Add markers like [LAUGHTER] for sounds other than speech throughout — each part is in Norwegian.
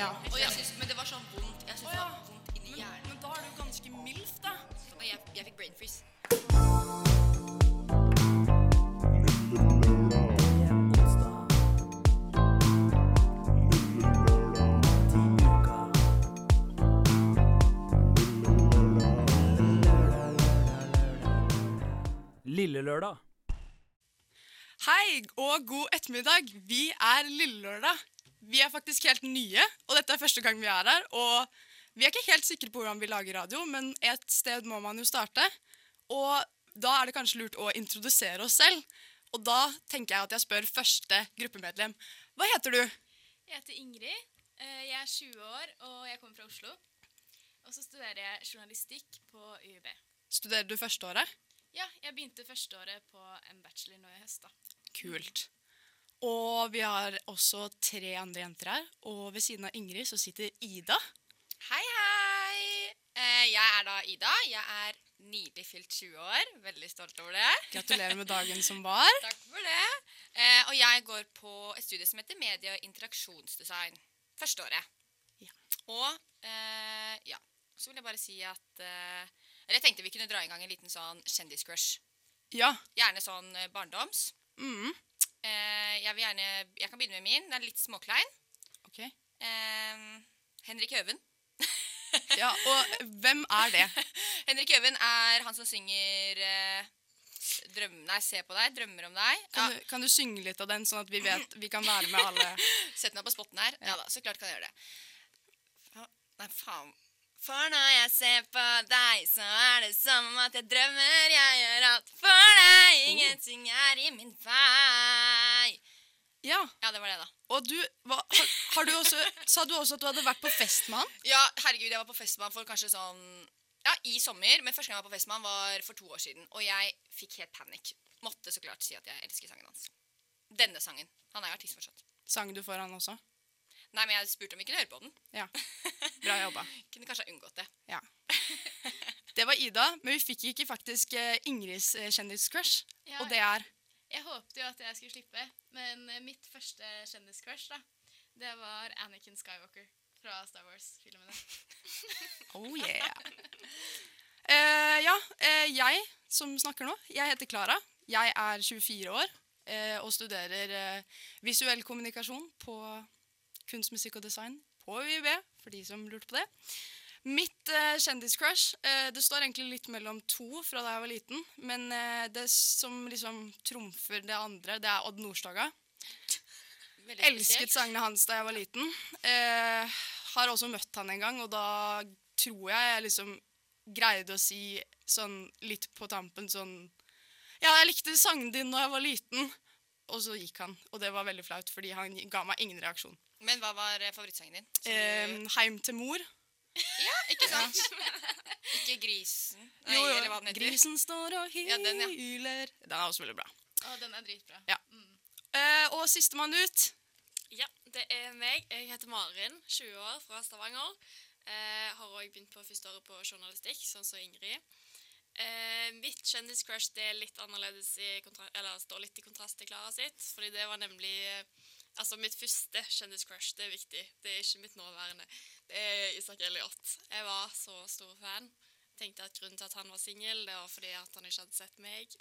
Ja. Og jeg synes, men det var sånn vondt. Jeg synes Å, det var vondt inni hjernen. Men da er du ganske milf, da. Og jeg, jeg fikk brain freeze. Lille lørdag. Hei og god ettermiddag. Vi er Lillelørdag. Vi er faktisk helt nye, og dette er første gang vi er her. Og vi er ikke helt sikre på hvordan vi lager radio, men et sted må man jo starte. Og da er det kanskje lurt å introdusere oss selv. Og da tenker jeg at jeg spør første gruppemedlem. Hva heter du? Jeg heter Ingrid. Eh, Jeg er 20 år, og jeg kommer fra Oslo. Og så studerer jeg journalistikk på UiB. Studerer du førsteåret? Ja, jeg begynte førsteåret på en bachelor nå i høst, da. Kult. Og vi har også tre andre jenter her. Og ved siden av Ingrid så sitter Ida. Hei, hei! Eh, jeg er da Ida. Jeg er nylig fylt 20 år. Veldig stolt over det. Gratulerer med dagen [LAUGHS] som var. Takk for det. Eh, og jeg går på et studie som heter medie- og interaksjonsdesign. Første året. Ja. Og eh, ja, så vil jeg bare si at eh, Eller jeg tenkte vi kunne dra i gang en liten sånn kjendiscrush. Ja. Gjerne sånn barndoms. Mm. Eh, jeg vil gjerne Jeg kan begynne med min. Den er litt småklein. Ok. Eh, Henrik Høven. [LAUGHS] Ja, og hvem er det? [LAUGHS] Henrik Høven er han som synger eh, Drøm... Nei, se på deg. Drømmer om deg. Ja, Kan, du, kan du synge litt av den, sånn at vi vet vi kan være med alle? [LAUGHS] Sett meg på spotten her. Ja da, så klart kan jeg gjøre det. Nei, faen. For når jeg ser på deg, så er det som om at jeg drømmer. Jeg gjør alt for deg. Ingenting er i min vei. Ja, Ja, det var det, da. og du, hva, har, har du også, Sa du også at du hadde vært på fest med han? Ja, herregud, jeg var på fest med han for kanskje sånn Ja, i sommer. Men første gang jeg var på fest med han, var for to år siden. Og jeg fikk helt panikk. Måtte så klart si at jeg elsker sangen hans. Denne sangen. Han er jo artist fortsatt. Sang du for han også? Nei, men jeg spurte om vi kunne høre på den. Ja. Bra jobba. [LAUGHS] Kunne kanskje ha unngått det. Ja. Det var Ida, men vi fikk ikke faktisk eh, Ingrids eh, kjendiscrush. Ja, Og det er Jeg håpte jo at jeg skulle slippe, men eh, mitt første kjendiscrush, da, det var Anakin Skywalker fra Star Wars-filmene. [LAUGHS] Oh yeah. Uh, ja, uh, jeg som snakker nå, jeg heter Klara. Jeg er 24 år uh, og studerer visuell kommunikasjon på kunst, musikk og design på UiB, for de som lurte på det. Mitt eh, kjendiscrush eh, Det står egentlig litt mellom to fra da jeg var liten. Men eh, det som liksom trumfer det andre, det er Odd Nordstoga. Veldig Elsket sangene hans da jeg var liten. Eh, har også møtt han en gang, og da tror jeg jeg liksom greide å si sånn litt på tampen sånn Ja, jeg likte sangen din da jeg var liten. Og så gikk han, og det var veldig flaut, fordi han ga meg ingen reaksjon. Men hva var eh, favorittsangen din? Du- Heim til mor. [LAUGHS] ja, ikke sant? [LAUGHS] ikke Grisen. Nei, Jo, jo, eller hva den heter. Grisen står og Ja, den, ja. hyler. Den er også veldig bra. Å, den er dritbra. Ja. Eh, og sistemann ut. Ja, det er meg. Jeg heter Marin, 20 år, fra Stavanger. Uh, har òg begynt på første året på journalistikk, sånn som Ingrid. Uh, mitt kjendiscrush det er litt annerledes i kontra eller står litt i kontrast til Klara sitt. Fordi det var nemlig eh, Altså, mitt første kjendiscrush, det er viktig. Det er ikke mitt nåværende. Det er Isak Elliot. Jeg var så stor fan. Tenkte at grunnen til at han var singel, det var fordi at han ikke hadde sett meg.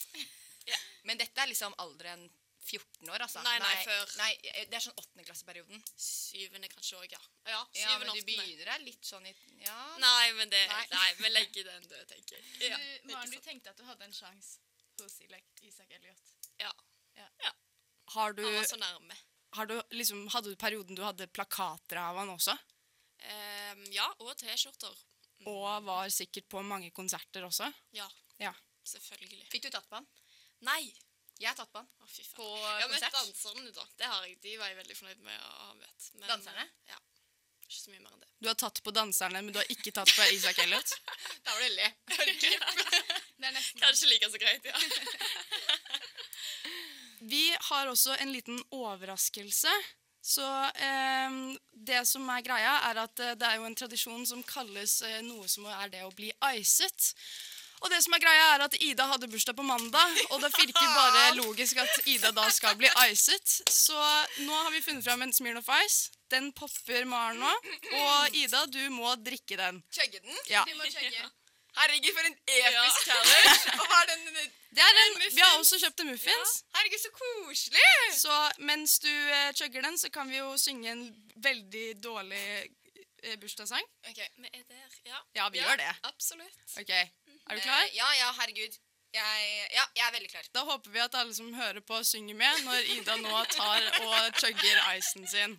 [LAUGHS] Men dette er liksom alderen 14 år, altså. Nei, nei, før. Nei, det er sånn åttendeklasseperioden. Syvende kanskje òg, ja. Ja, Ja, men du begynner deg litt sånn i Ja. Nei, men det Nei. Nei, vi legger den død, tenker jeg. Ja, Du, Maren, du tenkte at du hadde en sjanse hos Isak Elliot. Ja. Har du, Han var så nærme. har du liksom, hadde du perioden du hadde plakater av han også? Um, ja, og T-skjorter. Og var sikkert på mange konserter også? Ja, Ja. selvfølgelig. Fikk du tatt på han? Nei! Jeg har tatt på han. Å, fy faen. På Jeg har møtt danserne, da. Det har jeg. De var jeg veldig fornøyd med å ha møtt. Men, Danserne? Ja. Ikke så mye mer enn det. Du har tatt på danserne, men du har ikke tatt på Isak Elliot? [LAUGHS] Da var [LAUGHS] [LAUGHS] det le. Kanskje like så greit, ja. Vi har også en liten overraskelse. Så eh, det som er greia, er at eh, det er jo en tradisjon som kalles eh, noe som er det å bli icet. Og det som er greia er at Ida hadde bursdag på mandag, og det virker bare [LAUGHS] logisk at Ida da skal bli icet. Så nå har vi funnet fram en Smirnoff Ice. Den popper Maren nå. Og Ida, du må drikke den. Chugge den. Ja. Vi må chugge. Herregud, for en episk challenge! [LAUGHS] Det er en, vi har også kjøpt en muffins. Herregud, så koselig! Så mens du uh, chugger den, så kan vi jo synge en veldig dårlig uh, bursdagssang. Ok, Vi er der, ja. Ja, vi Ja. gjør det. Absolutt. Ok, Er du klar? Uh, ja, ja, herregud. Jeg, ja, jeg er veldig klar. Da håper vi at alle som hører på, synger med når Ida nå tar og chugger icen sin.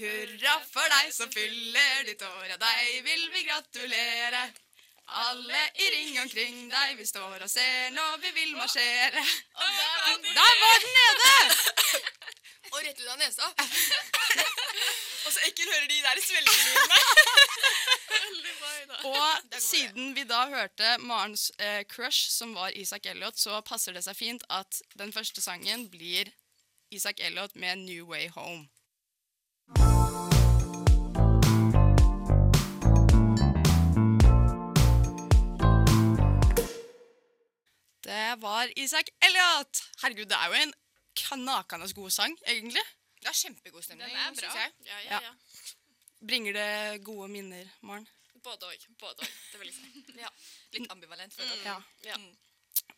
Hurra for deg som fyller ditt år, ja, deg vil vi gratulere. Alle i ring omkring deg, vi står og ser når vi vil marsjere. Og der var den. Der var den nede! Og rett ut av nesa. [LAUGHS] Og så ekkel hører de der svelgelydene. Veldig. Og siden vi da hørte Marens eh, crush, som var Isak Elliot, så passer det seg fint at den første sangen blir Isak Elliot med New Way Home. Det var Isak Elliot! Herregud, det er jo en knakende god sang, egentlig. Det er kjempegod stemning. Den er bra. synes jeg. Ja, Ja. ja. Bringer det gode minner, Maren? Både òg. Både òg. Det vil jeg si. [LAUGHS] Ja. Litt ambivalent. jeg. Ja. ja.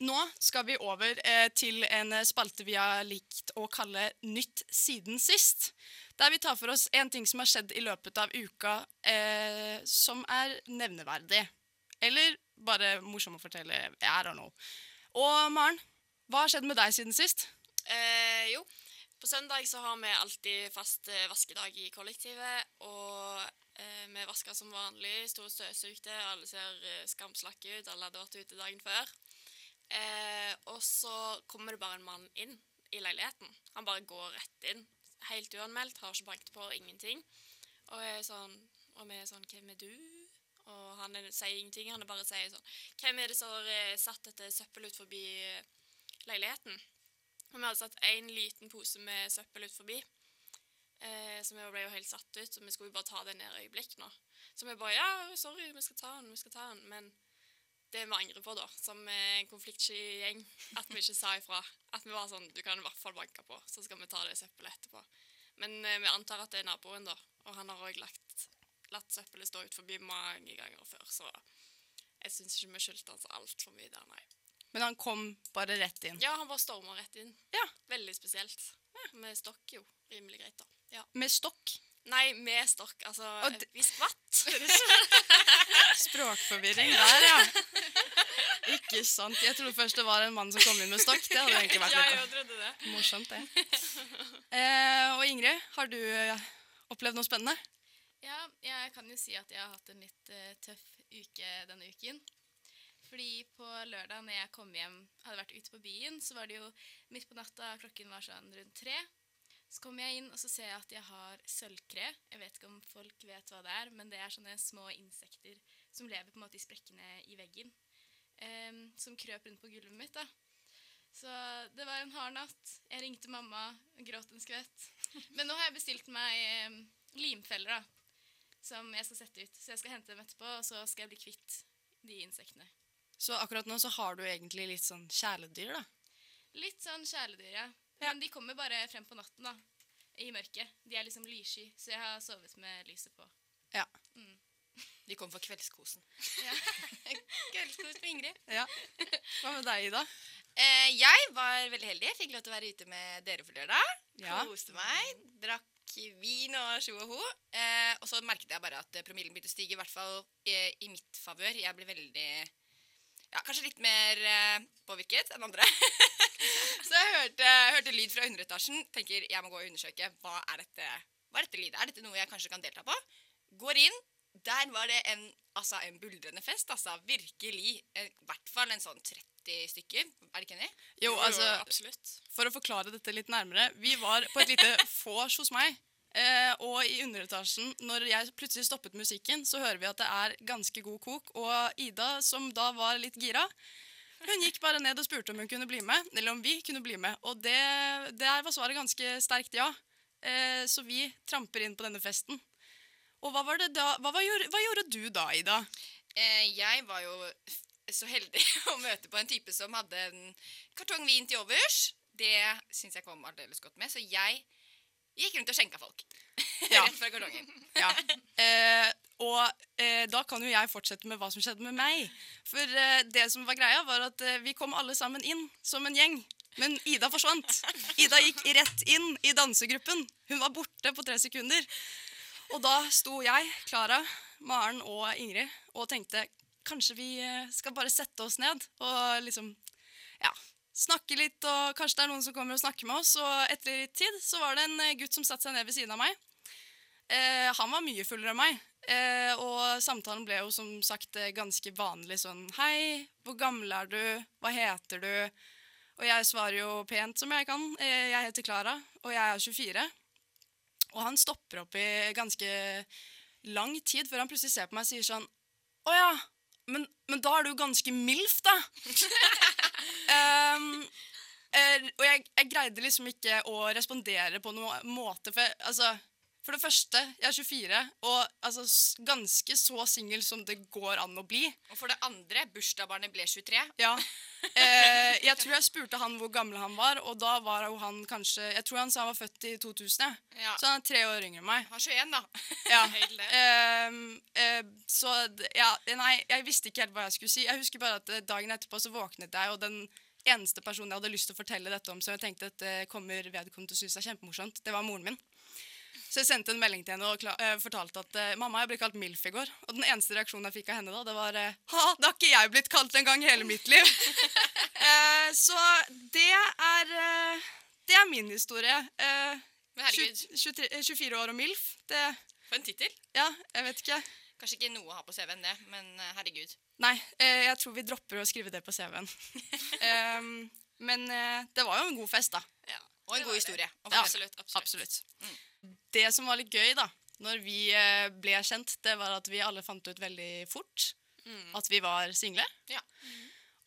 Nå skal vi over eh, til en eh, spalte vi har likt å kalle Nytt siden sist. Der vi tar for oss en ting som har skjedd i løpet av uka eh, som er nevneverdig. Eller bare morsom å fortelle. I don't know. Og Maren, hva har skjedd med deg siden sist? Eh, jo, på søndag så har vi alltid fast eh, vaskedag i kollektivet. Og eh, vi vasker som vanlig, sto og støvsugde. Alle ser eh, skamslakke ut. Alle hadde vært ute dagen før. Eh, og så kommer det bare en mann inn i leiligheten. Han bare går rett inn. Helt uanmeldt, har ikke banket på, ingenting. Og, jeg er sånn, og vi er sånn Hvem er du? Og han er, sier ingenting. Han bare sier sånn Hvem er det som har eh, satt dette søppel ut forbi eh, leiligheten? Og vi hadde satt én liten pose med søppel ut forbi. Eh, så vi ble jo helt satt ut, Så vi skulle jo bare ta det ned øyeblikk nå. Så vi bare Ja, sorry, vi skal ta den, vi skal ta den. Men det vi angrer på, da, som eh, en konfliktsky gjeng, at vi ikke sa ifra. At vi var sånn Du kan i hvert fall banke på, så skal vi ta det søppelet etterpå. Men eh, vi antar at det er naboen, da. Og han har òg latt søppelet stå ut forbi mange ganger før, så jeg syns ikke vi skyldte han så altfor mye der, nei. Men han kom bare rett inn. Ja, han bare storma rett inn. Ja. Veldig spesielt. Med stokk jo rimelig greit, da. Ja. Med stokk. Nei, med stokk. Altså, vi skvatt. [LAUGHS] Språkforvirring der, ja. Ikke sant. Jeg trodde først det var en mann som kom inn med stokk. Det hadde egentlig vært litt ja, morsomt, det. Eh, og Ingrid, har du eh, opplevd noe spennende? Ja, jeg kan jo si at jeg har hatt en litt uh, tøff uke denne uken. Fordi på lørdag når jeg kom hjem, hadde vært ute på byen, så var det jo midt på natta, klokken var sånn rundt tre. Så kommer jeg inn, og så ser jeg at jeg har sølvkre. Jeg vet ikke om folk vet hva det er, men det er sånne små insekter som lever på en måte i sprekkene i veggen. Um, som krøp rundt på gulvet mitt, da. Så det var en hard natt. Jeg ringte mamma, gråt en skvett. Men nå har jeg bestilt meg um, limfeller, da som jeg skal sette ut. Så jeg skal hente dem etterpå, og så skal jeg bli kvitt de insektene. Så akkurat nå så har du egentlig litt sånn kjæledyr, da. Litt sånn kjæledyr, ja. Ja. Men de kommer bare frem på natten, da. I mørket. De er liksom lyssky, så jeg har sovet med lyset på. Ja. De kom for kveldskosen. Ja. [LAUGHS] Kveldskos med Ingrid. ja. Hva med deg, Ida? Eh, jeg var veldig heldig. Jeg fikk lov til å være ute med dere for lørdag. Ja. Koste meg. Drakk vin og sjo og ho. Eh, og så merket jeg bare at eh, promillen begynte å stige, i hvert fall i, i mitt favør. Jeg ble veldig ja, kanskje litt mer eh, påvirket enn andre. [LAUGHS] så jeg hørte, hørte lyd fra underetasjen. Tenker jeg må gå og undersøke. Hva er dette Hva er dette lydet? Er dette noe jeg kanskje kan delta på? Går inn. Der var det en, altså, en buldrende fest. Altså, virkelig. eh, I hvert fall en sånn 30 stykker. Er det ikke enig? Jo, altså, absolutt. For å forklare dette litt nærmere. Vi var på et lite [LAUGHS] vors hos meg. Eh, og i underetasjen, når jeg plutselig stoppet musikken, så hører vi at det er ganske god kok. Og Ida, som da var litt gira, hun gikk bare ned og spurte om hun kunne bli med. Eller om vi kunne bli med. Og det, der var svaret ganske sterkt ja. Eh, så vi tramper inn på denne festen. Og hva, var det da, hva, hva, gjorde, hva gjorde du da, Ida? Eh, jeg var jo så heldig [LAUGHS] å møte på en type som hadde en kartong vin til overs. Det syns jeg kom aldeles godt med, så jeg gikk rundt og skjenka folk. [LAUGHS] Ja. Rett fra kartongen. [LAUGHS] Ja. Eh, og eh, da kan jo jeg fortsette med hva som skjedde med meg. For eh, det som var greia, var at eh, vi kom alle sammen inn som en gjeng. Men Ida forsvant. Ida gikk rett inn i dansegruppen. Hun var borte på tre sekunder. Og da sto jeg, Klara, Maren og Ingrid og tenkte kanskje vi eh, skal bare sette oss ned og liksom ja, snakke litt, og kanskje det er noen som kommer og snakker med oss. Og etter litt tid så var det en eh, gutt som satte seg ned ved siden av meg. Eh, han var mye fullere enn meg, eh, og samtalen ble jo som sagt eh, ganske vanlig sånn Hei, hvor gammel er du? Hva heter du? Og jeg svarer jo pent som jeg kan. Eh, jeg heter Klara, og jeg er 24. Og han stopper opp i ganske lang tid før han plutselig ser på meg og sier sånn Å ja, men, men da er du ganske MILF, da. um, [LAUGHS] er, og jeg, jeg greide liksom ikke å respondere på noen måte. For, altså, for det første, jeg er 24, og altså, ganske så singel som det går an å bli. Og for det andre, bursdagsbarnet ble 23. Ja. [LAUGHS] Eh, jeg tror jeg spurte han hvor gammel han var, og da var jo han kanskje Jeg tror han sa han var født i 2000, jeg. Ja. så han er tre år yngre enn meg. Han er 21, da. [LAUGHS] Ja. eh. Eh, så ja, nei, jeg visste ikke helt hva jeg skulle si. Jeg husker bare at eh, dagen etterpå så våknet jeg, og den eneste personen jeg hadde lyst til å fortelle dette om, som jeg tenkte at det kommer vedkommende til å synes er kjempemorsomt, det var moren min. Så jeg sendte en melding til henne og eh, fortalte at uh, mamma, jeg ble kalt MILF i går. Og den eneste reaksjonen jeg fikk av henne da, det var eh, ha, det har ikke jeg blitt kalt en gang i hele mitt liv. [LAUGHS] så det er Det er min historie. Men herregud, 20 23, 24 år og MILF. Det for en tittel. Ja, jeg vet ikke. Kanskje ikke noe å ha på CV-en det, men herregud. Nei, eh, jeg tror vi dropper å skrive det på CV-en. um, [LAUGHS] men eh, det var jo en god fest, da. Ja. Og en god historie. Ja. Absolutt. absolutt. Absolutt. Det som var litt gøy, da, når vi eh, ble kjent, det var at vi alle fant ut veldig fort Mm. at vi var single. Ja.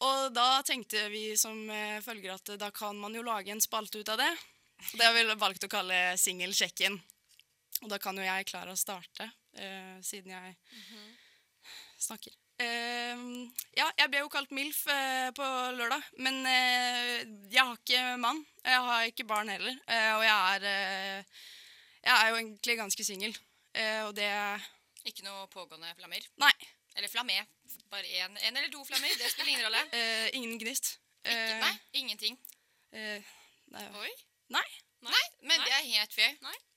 Og da tenkte vi som eh, følger at da kan man jo lage en spalte ut av det. Det har vi valgt å kalle Singelsjekken. Og da kan jo jeg klare å starte, uh, siden jeg snakker. Uh, ja, jeg ble jo kalt MILF uh, på lørdag, men jeg har ikke mann. Jeg har ikke barn heller, og jeg er, jeg er jo egentlig ganske singel. Eh, og det Ikke noe pågående flammer. Nei. Eller flammé. Bare én en eller to flammer. Det spiller ingen rolle. [LAUGHS] eh, ingen gnist. Ikke, Eh, nei, ingenting. eh, nei. Oi. nei. Nei, men Nei. det er helt fair.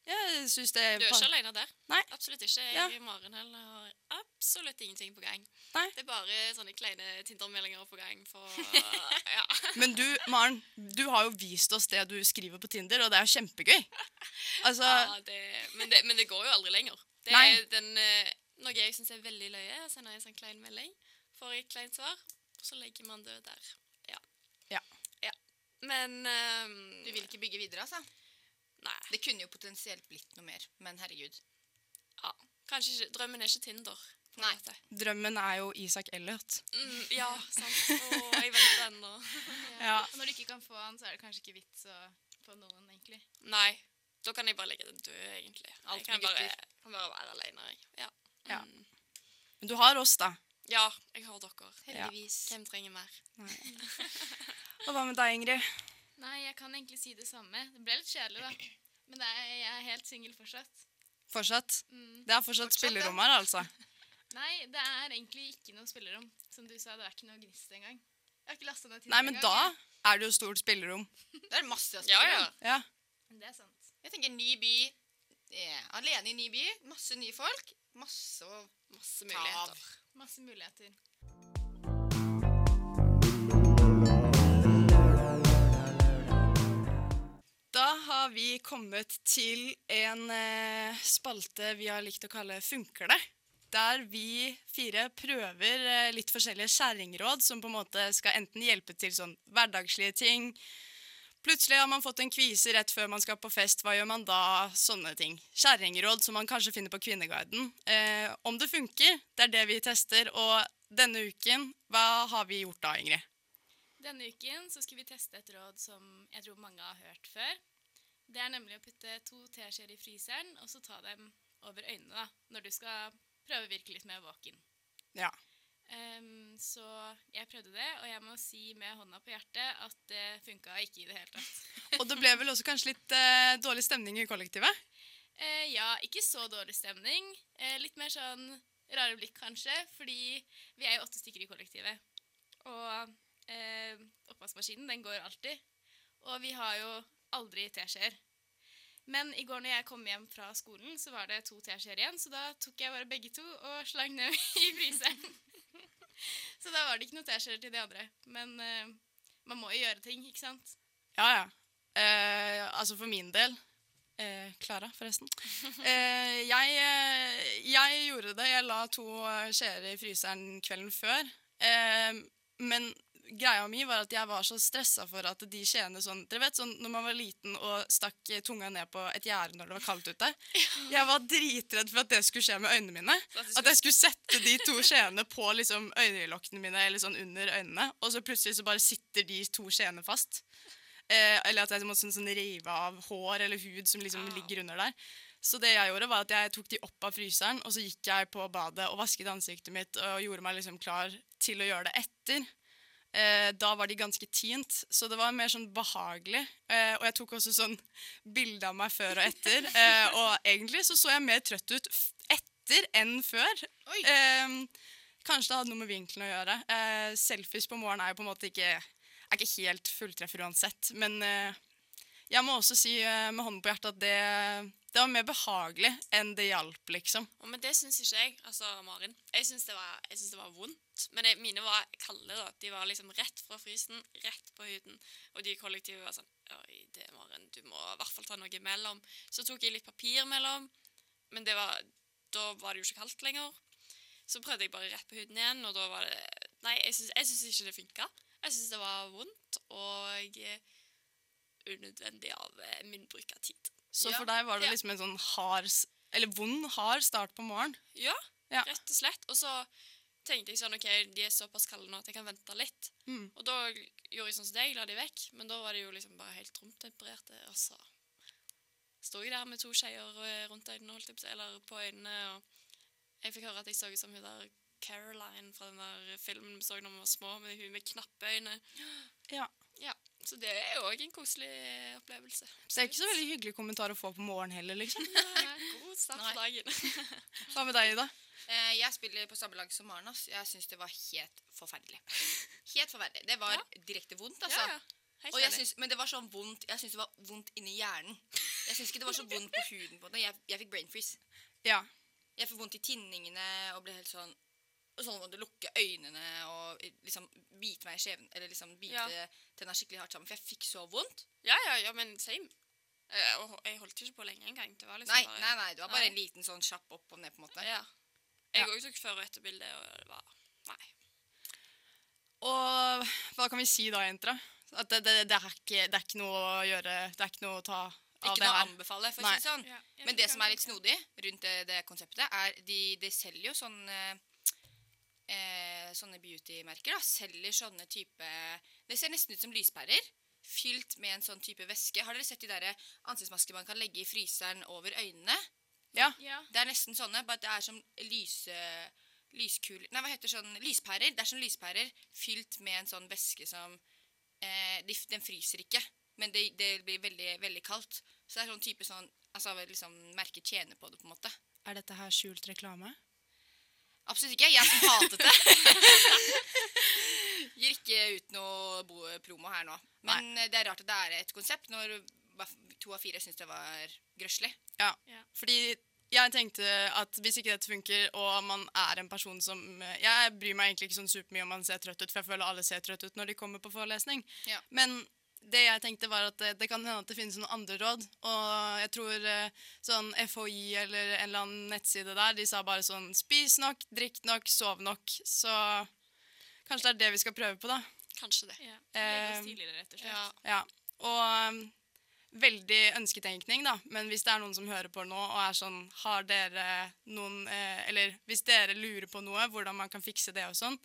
Jeg synes det Du er ikke alene der. Nei. Absolutt ikke. Jeg Ja. Maren heller har absolutt ingenting på gang. Nei. Det er bare sånne kleine Tinder-meldinger på gang for [LAUGHS] Ja. Men du, Maren, du har jo vist oss det du skriver på Tinder, og det er jo kjempegøy. Altså, ja det, men, det, men det går jo aldri lenger. Det Nei. er den, eh, noe jeg syns er veldig løye, å sende en sånn klein melding, får et kleint svar, og så legger man det der. Ja. Ja. ja. Men um, Du vil ikke bygge videre, altså? Nei. Det kunne jo potensielt blitt noe mer, men herregud. Ja. Kanskje ikke Drømmen er ikke Tinder. Nei. måte. drømmen er jo Isak Elliot. Mm, ja, sant. Og jeg venter ennå. [LAUGHS] Ja. Og når du ikke kan få han, så er det kanskje ikke vits å få noen, egentlig. Nei. Da kan jeg bare legge den død, egentlig. Alt jeg kan bare, kan bare være alene. Jeg. Ja. Ja. Mm. Men du har oss, da. ja, jeg har dere. Heldigvis. Hvem trenger mer? Og hva med deg, Ingrid? Nei, jeg kan egentlig si det samme. Det ble litt kjedelig, da. Men det er, jeg er helt singel fortsatt. Fortsatt? Mm. Det er fortsatt, Fortsatt, spillerom her, altså. [LAUGHS] Nei, det er egentlig ikke noe spillerom. Som du sa, det er ikke noe gnist engang. Jeg har ikke lasta ned Tinder Nei, men da engang, er det jo stort spillerom. [LAUGHS] Det er masse å Ja, ja. Ja. Det er sant. Jeg tenker ny by. Yeah. alene i ny by. Masse nye folk. Masse Masse muligheter. Masse muligheter. Har vi kommet til en eh, spalte vi har likt å kalle Funker det? Der vi fire prøver eh, litt forskjellige skjæringråd som på en måte skal enten hjelpe til sånn hverdagslige ting. Plutselig har man fått en kvise rett før man skal på fest. Hva gjør man da? Sånne ting. Skjæringråd som man kanskje finner på Kvinneguiden. Eh, om det funker, det er det vi tester. Og denne uken, hva har vi gjort da, Ingrid? Denne uken så skal vi teste et råd som jeg tror mange har hørt før. Det er nemlig å putte to teskjeer i fryseren, og så ta dem over øynene da, når du skal prøve å virke litt mer våken. Ja. Um, så jeg prøvde det, og jeg må si med hånda på hjertet at det funka ikke i det hele tatt. [LAUGHS] Og det ble vel også kanskje litt uh, dårlig stemning i kollektivet? Uh, ja, ikke så dårlig stemning. Uh, litt mer sånn rare blikk, kanskje, fordi vi er jo åtte stykker i kollektivet. Og oppvaskmaskinen, den går alltid. Og vi har jo aldri teskjeer. Men i går når jeg kom hjem fra skolen, så var det to teskjeer igjen, så da tok jeg bare begge to og slang ned [LAUGHS] i fryseren. så da var det ikke noe teskjeer til de andre. Men uh, man må jo gjøre ting, ikke sant? Ja, ja. Uh, altså for min del eh, Klara, forresten. Eh, jeg, eh, jeg gjorde det. Jeg la to eh, skjeer i fryseren kvelden før. Eh, men greia mi var at jeg var så stressa for at de skjeene sånn Dere vet sånn når man var liten og stakk tunga ned på et gjerde når det var kaldt ute? Jeg var dritredd for at det skulle skje med øynene mine. At jeg skulle sette de to skjeene på liksom øyelokkene mine eller sånn under øynene, og så plutselig så bare sitter de to skjeene fast. Eh, eller at jeg måtte sånn, sånn rive av hår eller hud som liksom Au. ligger under der. Så det jeg gjorde var at jeg tok de opp av fryseren, og så gikk jeg på badet og vasket ansiktet mitt og gjorde meg liksom klar til å gjøre det etter. Eh, da var de ganske tint, så det var mer sånn behagelig. Eh, og jeg tok også sånn bilde av meg før og etter. Eh, og egentlig så så jeg mer trøtt ut etter enn før. Eh, kanskje det hadde noe med vinkelen å gjøre. Eh, selfies på morgenen er jo på en måte ikke, ikke helt fulltreffer uansett. Men eh, jeg må også si eh, med hånden på hjertet at det, det var mer behagelig enn det hjalp, liksom. Og men det syns ikke jeg. Altså, Marin. Jeg syns det, det var vondt. Men jeg, mine var kalde. da. De var liksom rett fra frysen, rett på huden. Og de i kollektivet var sånn Oi, det, Marin, du må i hvert fall ta noe imellom. Så tok jeg litt papir mellom, men var, da var det jo ikke kaldt lenger. Så prøvde jeg bare rett på huden igjen, og da var det Nei, jeg syns, ikke det funka. Jeg syns det var vondt og eh, unødvendig av eh, min bruk av tid. Så Ja. for deg var det Ja. liksom en sånn hard, eller vond, hard start på morgenen. Ja, Ja. rett og slett. Og så tenkte jeg sånn, ok, de er såpass kalde nå at jeg kan vente litt. Mm. Og da gjorde jeg sånn som deg, la de vekk. Men da var det jo liksom bare helt romtempererte. Og så sto jeg der med to skeier eh, rundt øynene, holdt jeg på eller på øynene. Og jeg fikk høre at jeg så ut som hun der Caroline fra den der filmen vi så da vi var små, med hun med knappeøyne. Ja. Så det er jo òg en koselig opplevelse. Det er ikke så veldig hyggelig kommentar å få på morgenen heller, liksom. God start på dagen. Hva med deg, Ida? Eh, jeg spiller på samme lag som Maren. ass. Jeg syns det var helt forferdelig. Helt forferdelig. Det var Ja. direkte vondt, altså. Ja, ja. Helt Og jeg enig. men det var sånn vondt Jeg syns det var vondt inni hjernen. Jeg syns ikke det var så vondt på huden. på den. Jeg, jeg fikk brain freeze. Ja. Jeg fikk vondt i tinningene og ble helt sånn sånn måtte lukke øynene og liksom bite meg i skjeven Eller liksom bite Ja. tenna skikkelig hardt sammen. For jeg fikk så vondt. Ja, ja, ja, men same. Eh, Og jeg holdt ikke på lenge engang. Det var liksom Nei, bare... nei, nei, det var bare Nei. en liten sånn kjapp opp og ned, på en måte. Ja. Jeg òg tok før- og etterbilde, og det var Nei. Og hva kan vi si da, jenter? At det, det, det, er ikke, det er ikke noe å gjøre Det er ikke noe å ta av Ikke det noe å anbefale, for å si det sånn. Ja, Men det som er litt snodig rundt det, det konseptet, er de, de selger jo sånn eh, Sånne beauty-merker. da, Selger sånne type Det ser nesten ut som lyspærer. Fylt med en sånn type væske. Har dere sett de der ansiktsmasker man kan legge i fryseren over øynene? Ja. Ja. Det er nesten sånne, bare det er som lyse... lyskul... Nei, hva heter sånn Lyspærer. Det er sånn lyspærer fylt med en sånn væske som eh, de, Den fryser ikke, men det, det blir veldig, veldig kaldt. Så det er sånn type sånn Altså liksom merket tjener på det, på en måte. Er dette her skjult reklame? Absolutt ikke. Jeg som hatet det. [LAUGHS] Gir ikke ut noe bo promo her nå. Men Nei. det er rart at det er et konsept når to av fire syns det var grøslig. Ja. Ja. Fordi jeg tenkte at hvis ikke dette funker, og man er en person som Jeg bryr meg egentlig ikke sånn supermye om man ser trøtt ut, for jeg føler alle ser trøtt ut når de kommer på forelesning. Ja. Men det jeg tenkte var at det, det kan hende at det finnes noen andre råd. Og jeg tror eh, sånn FHI eller en eller annen nettside der, de sa bare sånn Spis nok, drikk nok, sov nok. Så kanskje det er det vi skal prøve på, da. Kanskje det. Ja. Legge Eh, oss tidligere, rett og slett. Ja. Ja, og um, veldig ønsketenkning, da. Men hvis det er noen som hører på nå og er sånn Har dere noen eh, Eller hvis dere lurer på noe, hvordan man kan fikse det og sånn.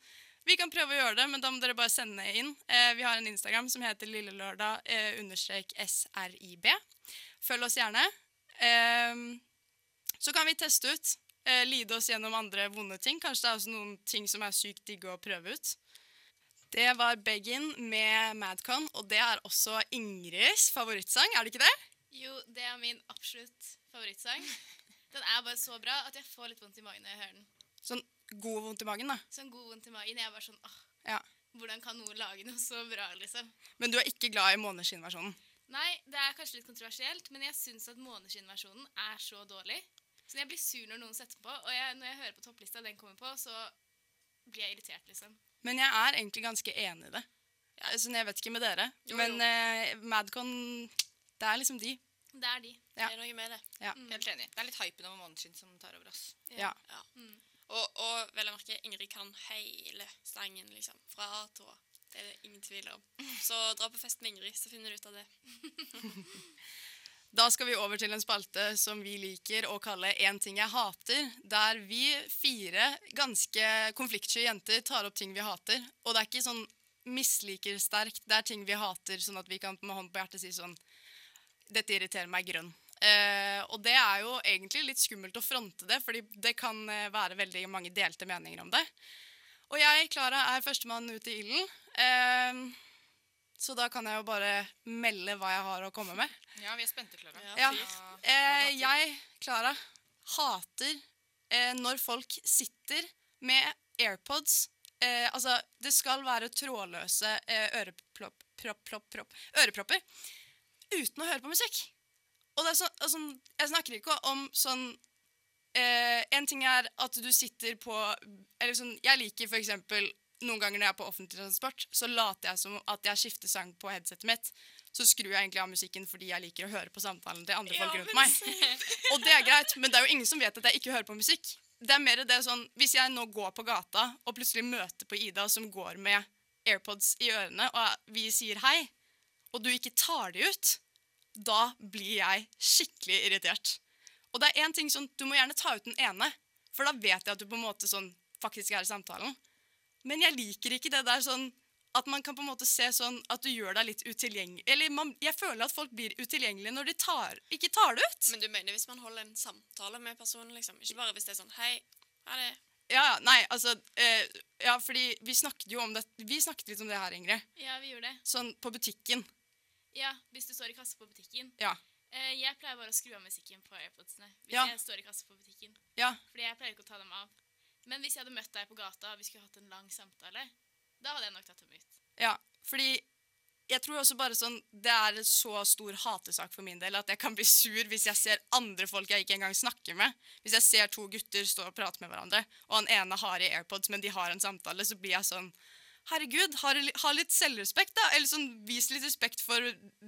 Vi kan prøve å gjøre det, men da må dere bare sende inn. Eh, vi har en Instagram som heter lillelørdag eh, understrek srib. Følg oss gjerne. Eh, så kan vi teste ut. Eh, lide oss gjennom andre vonde ting. Kanskje det er også noen ting som er sykt digge å prøve ut. Det var Beggin med Madcon, og det er også Ingrids favorittsang, er det ikke det? Jo, det er min absolutt favorittsang. Den er bare så bra at jeg får litt vondt i magen når jeg hører den. Sånn god vondt i magen, da. Sånn god vondt i magen. Jeg er bare sånn åh, Ja. hvordan kan noen lage noe så bra, liksom? Men du er ikke glad i måneskinnversjonen. Nei, det er kanskje litt kontroversielt, men jeg syns at måneskinnversjonen er så dårlig. Så jeg blir sur når noen setter på, og jeg, når jeg hører på topplista den kommer på, så blir jeg irritert, liksom. Men jeg er egentlig ganske enig i det. Ja, sånn, jeg vet ikke med dere, Jo, men jo. eh, Madcon Det er liksom de. Det er de. Ja. Det er noe med det. Ja. Helt enig. Det er litt hypen over måneskinn som tar over oss. Ja. Ja. Mm. Og, og vel å merke, Ingrid kan hele slangen, liksom. Fra A til Å. Det er det ingen tvil om. Så dra på fest med Ingrid, så finner du ut av det. [LAUGHS] Da skal vi over til en spalte som vi liker å kalle En ting jeg hater, der vi fire ganske konfliktsky jenter tar opp ting vi hater. Og det er ikke sånn misliker sterkt, det er ting vi hater, sånn at vi kan med hånd på hjertet si sånn Dette irriterer meg grønn. Eh, og det er jo egentlig litt skummelt å fronte det, fordi det kan eh, være veldig mange delte meninger om det. Og jeg, Klara, er førstemann ut i ilden. Eh, så da kan jeg jo bare melde hva jeg har å komme med. Ja, vi er spente, Klara. Ja. Eh, jeg, Klara, hater eh, når folk sitter med AirPods eh, Altså, det skal være trådløse eh, øreplopp, propp, propp, propp, ørepropper uten å høre på musikk. Og det sånn, altså, jeg snakker ikke om sånn eh, En ting er at du sitter på Eller sånn Jeg liker for eksempel noen ganger når jeg er på offentlig transport, så later jeg som at jeg skifter sang på headsetet mitt. Så skrur jeg egentlig av musikken fordi jeg liker å høre på samtalen til andre folk rundt meg. [LAUGHS] Og det er greit, men det er jo ingen som vet at jeg ikke hører på musikk. Det er mer det sånn, Hvis jeg nå går på gata og plutselig møter på Ida som går med AirPods i ørene, og vi sier hei, og du ikke tar de ut, da blir jeg skikkelig irritert. Og det er en ting sånn, Du må gjerne ta ut den ene, for da vet jeg at du på en måte sånn faktisk er i samtalen. Men jeg liker ikke det der sånn at man kan på en måte se sånn at du gjør deg litt utilgjengelig. Eller man, jeg føler at folk blir utilgjengelige når de tar, ikke tar det ut. Men du mener hvis man holder en samtale med personen, liksom? Ikke bare hvis det er sånn Hei, ha det. Ja, ja, nei, altså eh, Ja, fordi vi snakket jo om det Vi snakket litt om det her, Ingrid. Ja, vi gjorde det. Sånn på butikken. Ja, hvis du står i kasse på butikken. Ja. Eh, jeg pleier bare å skru av musikken på AirPodsene hvis Ja. jeg står i kasse på butikken. Ja. Fordi jeg pleier ikke å ta dem av. Men hvis jeg hadde møtt deg på gata og vi skulle hatt en lang samtale, da hadde jeg nok tatt dem ut. Ja, fordi jeg tror også bare sånn Det er en så stor hatesak for min del at jeg kan bli sur hvis jeg ser andre folk jeg ikke engang snakker med. Hvis jeg ser to gutter stå og prate med hverandre, og han ene har i AirPods, men de har en samtale, så blir jeg sånn Herregud, ha, ha litt selvrespekt, da. Eller sånn, vis litt respekt for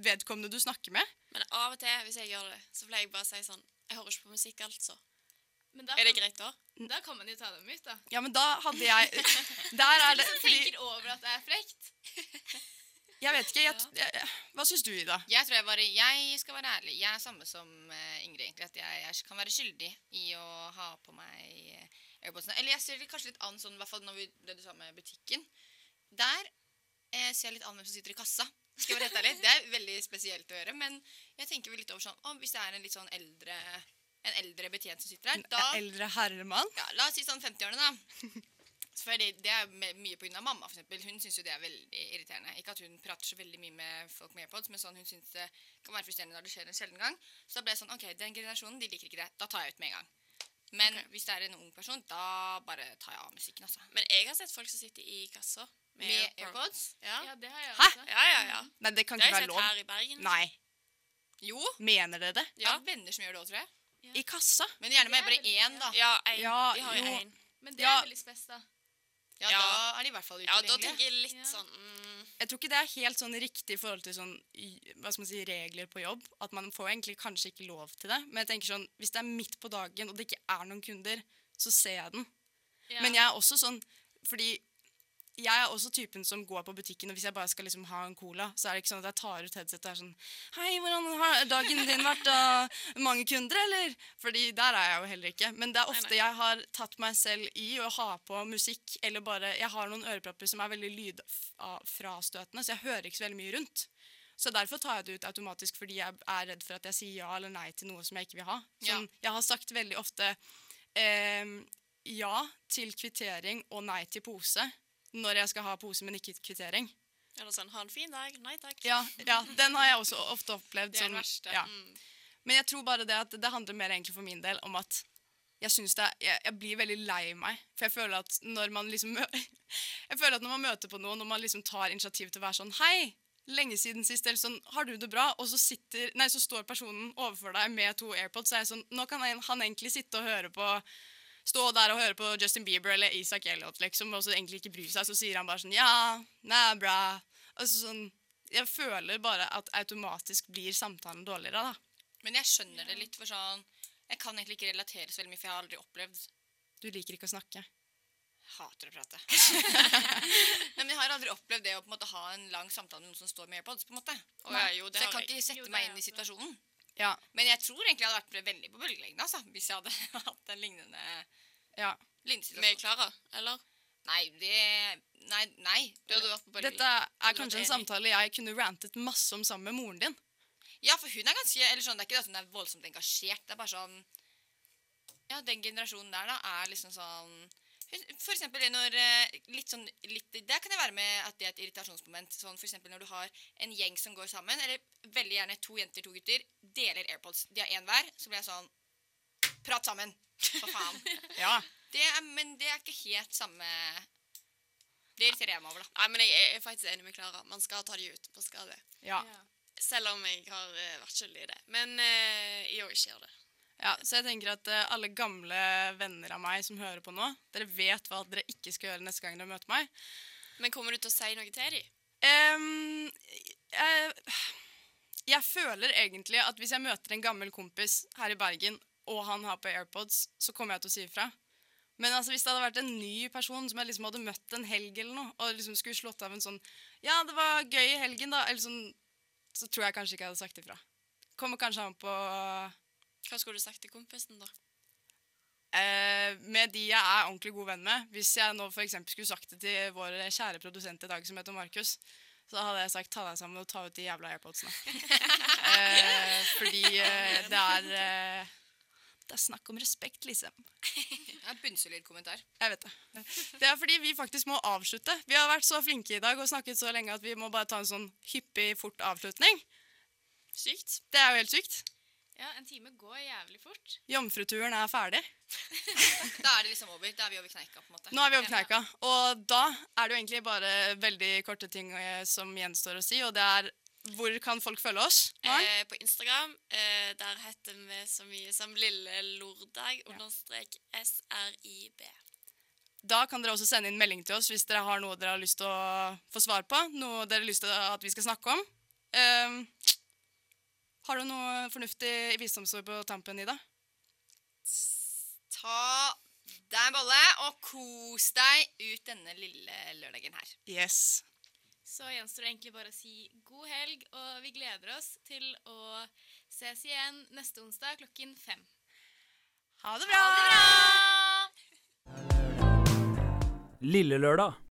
vedkommende du snakker med. Men av og til, hvis jeg gjør det, så pleier jeg bare å si sånn Jeg hører ikke på musikk, altså. Men Er det kan, greit da? da kan man jo ta dem ut, da. Ja, men da hadde jeg [LAUGHS] Der er det fordi tenker over at det er frekt. [LAUGHS] Jeg vet ikke. Jeg, jeg, hva syns du, Ida? Jeg tror jeg bare Jeg skal være ærlig. Jeg er samme som eh, Ingrid, egentlig. At jeg, jeg kan være skyldig i å ha på meg eh, AirPodsene. Eller jeg ser det kanskje litt an sånn, i hvert fall når vi, det du sa med butikken. Der eh, ser jeg litt an hvem som sitter i kassa. Skal jeg være helt ærlig. Det er veldig spesielt å gjøre. Men jeg tenker vel litt over sånn å, Hvis det er en litt sånn eldre En eldre betjent som sitter her, da Eldre herremann? ja, La oss si sånn 50-årene, da. Fordi det er mye pga. mamma, for eksempel. Hun syns jo det er veldig irriterende. Ikke at hun prater så veldig mye med folk med AirPods, men sånn hun syns det kan være frustrerende når det skjer en sjelden gang. Så da ble det sånn OK, den generasjonen de liker ikke det. Da tar jeg ut med en gang. Men okay. hvis det er en ung person, da bare tar jeg av musikken, altså. Men jeg har sett folk som sitter i kassa Med AirPods? Ja. Ja, det har jeg Hæ? også. ja, ja, ja. Nei, det kan Det ikke har jeg være sett lov. her i Bergen. Nei. Jo. Mener dere det? Jeg Ja. har venner som gjør det òg, tror jeg. I kassa? Men gjerne med bare én, da. Ja, en. Ja, de har jo. én. Men det Ja. er veldig spes, da. Ja, Ja. Da er de i hvert fall Ja, da tenker jeg litt Ja. sånn mm, Jeg tror ikke det er helt sånn riktig i forhold til sånn, hva skal man si, regler på jobb. At man får egentlig kanskje ikke lov til det. Men jeg tenker sånn, hvis det er midt på dagen og det ikke er noen kunder, så ser jeg den. Ja. Men jeg er også sånn Fordi jeg er også typen som går på butikken, og hvis jeg bare skal liksom ha en cola, så er det ikke sånn at jeg tar ut headsetet og er sånn Hei, hvordan har dagen din vært? Og Mange kunder, eller? Fordi der er jeg jo heller ikke. Men det er ofte jeg har tatt meg selv i å ha på musikk, eller bare Jeg har noen ørepropper som er veldig lydfrastøtende, så jeg hører ikke så veldig mye rundt. Så derfor tar jeg det ut automatisk, fordi jeg er redd for at jeg sier ja eller nei til noe som jeg ikke vil ha. Sånn, Jeg har sagt veldig ofte eh, ja til kvittering og nei til pose når jeg skal ha pose, men ikke kvittering. Eller sånn Ha en fin dag. Nei takk. Ja, ja den har jeg også ofte opplevd. Det er den sånn, verste. Ja. Mm. Men jeg tror bare det at det handler mer egentlig for min del om at jeg er, jeg, jeg blir veldig lei meg. For jeg føler at når man liksom [LAUGHS] Jeg føler at når man møter på noen, når man liksom tar initiativ til å være sånn Hei, lenge siden sist, eller sånn Har du det bra? Og så sitter Nei, så står personen overfor deg med to AirPods, så er jeg sånn Nå kan han, han egentlig sitte og høre på Stå der og høre på Justin Bieber eller Isak Elliot, liksom, og så egentlig ikke bry seg. Så sier han bare sånn Ja, er bra. Altså sånn Jeg føler bare at automatisk blir samtalen dårligere, da. Men jeg skjønner det litt, for sånn Jeg kan egentlig ikke relatere så veldig mye, for jeg har aldri opplevd Du liker ikke å snakke. Hater å prate. [LAUGHS] Nei, men jeg har aldri opplevd det å på en måte ha en lang samtale med noen som står med AirPods. på en måte. Å jeg, jo, det så jeg kan ikke sette Jo, meg inn i situasjonen. Ja. Men jeg tror egentlig jeg hadde vært veldig på bølgelengde altså, hvis jeg hadde [LAUGHS] hatt en lignende, ja. lignende Med. Klara, eller? Nei, det Nei. nei. Du hadde vært på bølgelengde. Dette er kanskje en samtale jeg kunne rantet masse om sammen med moren din. Ja, for hun er ganske eller sånn, Det er ikke det at hun er voldsomt engasjert. Det er bare sånn Ja, den generasjonen der, da, er liksom sånn For eksempel når eh, litt sånn litt, Der kan det være med at det er et irritasjonsmoment. Sånn for eksempel når du har en gjeng som går sammen, eller veldig gjerne to jenter, to gutter, deler AirPods. De har én hver. Så blir jeg sånn Prat sammen! For faen. [LAUGHS] Ja. Det er, men det er ikke helt samme Det irriterer jeg meg over, da. Nei, men jeg er- er faktisk enig med Klara. Man skal ta de ut. Man skal det. ja. Selv om jeg har eh, vært skyldig i det. Men eh, jeg òg ikke gjør det. Ja, så jeg tenker at uh, alle gamle venner av meg som hører på nå, dere vet hva dere ikke skal gjøre neste gang dere møter meg. Men kommer du til å si noe til dem? Um, jeg, jeg føler egentlig at hvis jeg møter en gammel kompis her i Bergen, og han har på AirPods, så kommer jeg til å si ifra. Men altså, hvis det hadde vært en ny person som jeg liksom hadde møtt en helg, eller noe, og liksom skulle slått av en sånn Ja, det var gøy i helgen, da. Eller sånn, så tror jeg kanskje ikke jeg hadde sagt ifra. Kommer kanskje an på Hva skulle du sagt til kompisen, da? Eh, med de jeg er ordentlig god venn med. Hvis jeg nå for eksempel skulle sagt det til vår kjære produsent i dag, som heter Markus, så hadde jeg sagt ta deg sammen og ta ut de jævla airpodsene. [LAUGHS] eh, fordi eh, det er eh, Det er snakk om respekt, liksom. [LAUGHS] Ja, Bunnsolid kommentar. Jeg vet det. Det er fordi vi faktisk må avslutte. Vi har vært så flinke i dag og snakket så lenge at vi må bare ta en sånn hyppig, fort avslutning. Sykt. Det er jo helt sykt. Ja, en time går jævlig fort. Jomfruturen er ferdig. [LAUGHS] Da er det liksom over. Da er vi over kneika, på en måte. Nå er vi over kneika, og da er det jo egentlig bare veldig korte ting eh, som gjenstår å si, og det er hvor kan folk følge oss? Eh, på Instagram eh, der heter vi så mye som Lille Lordag understrek SRIB. Da kan dere også sende inn melding til oss hvis dere har noe dere har lyst til å få svar på, noe dere har lyst til at vi skal snakke om. Ehm, har du noe fornuftig visdomsord på tampen, Ida? Ta deg en bolle og kos deg ut denne lille lørdagen her. Yes. Så gjenstår det egentlig bare å si god helg, og vi gleder oss til å ses igjen neste onsdag klokken fem. Ha det bra! Ha det bra! Lille Lørdag.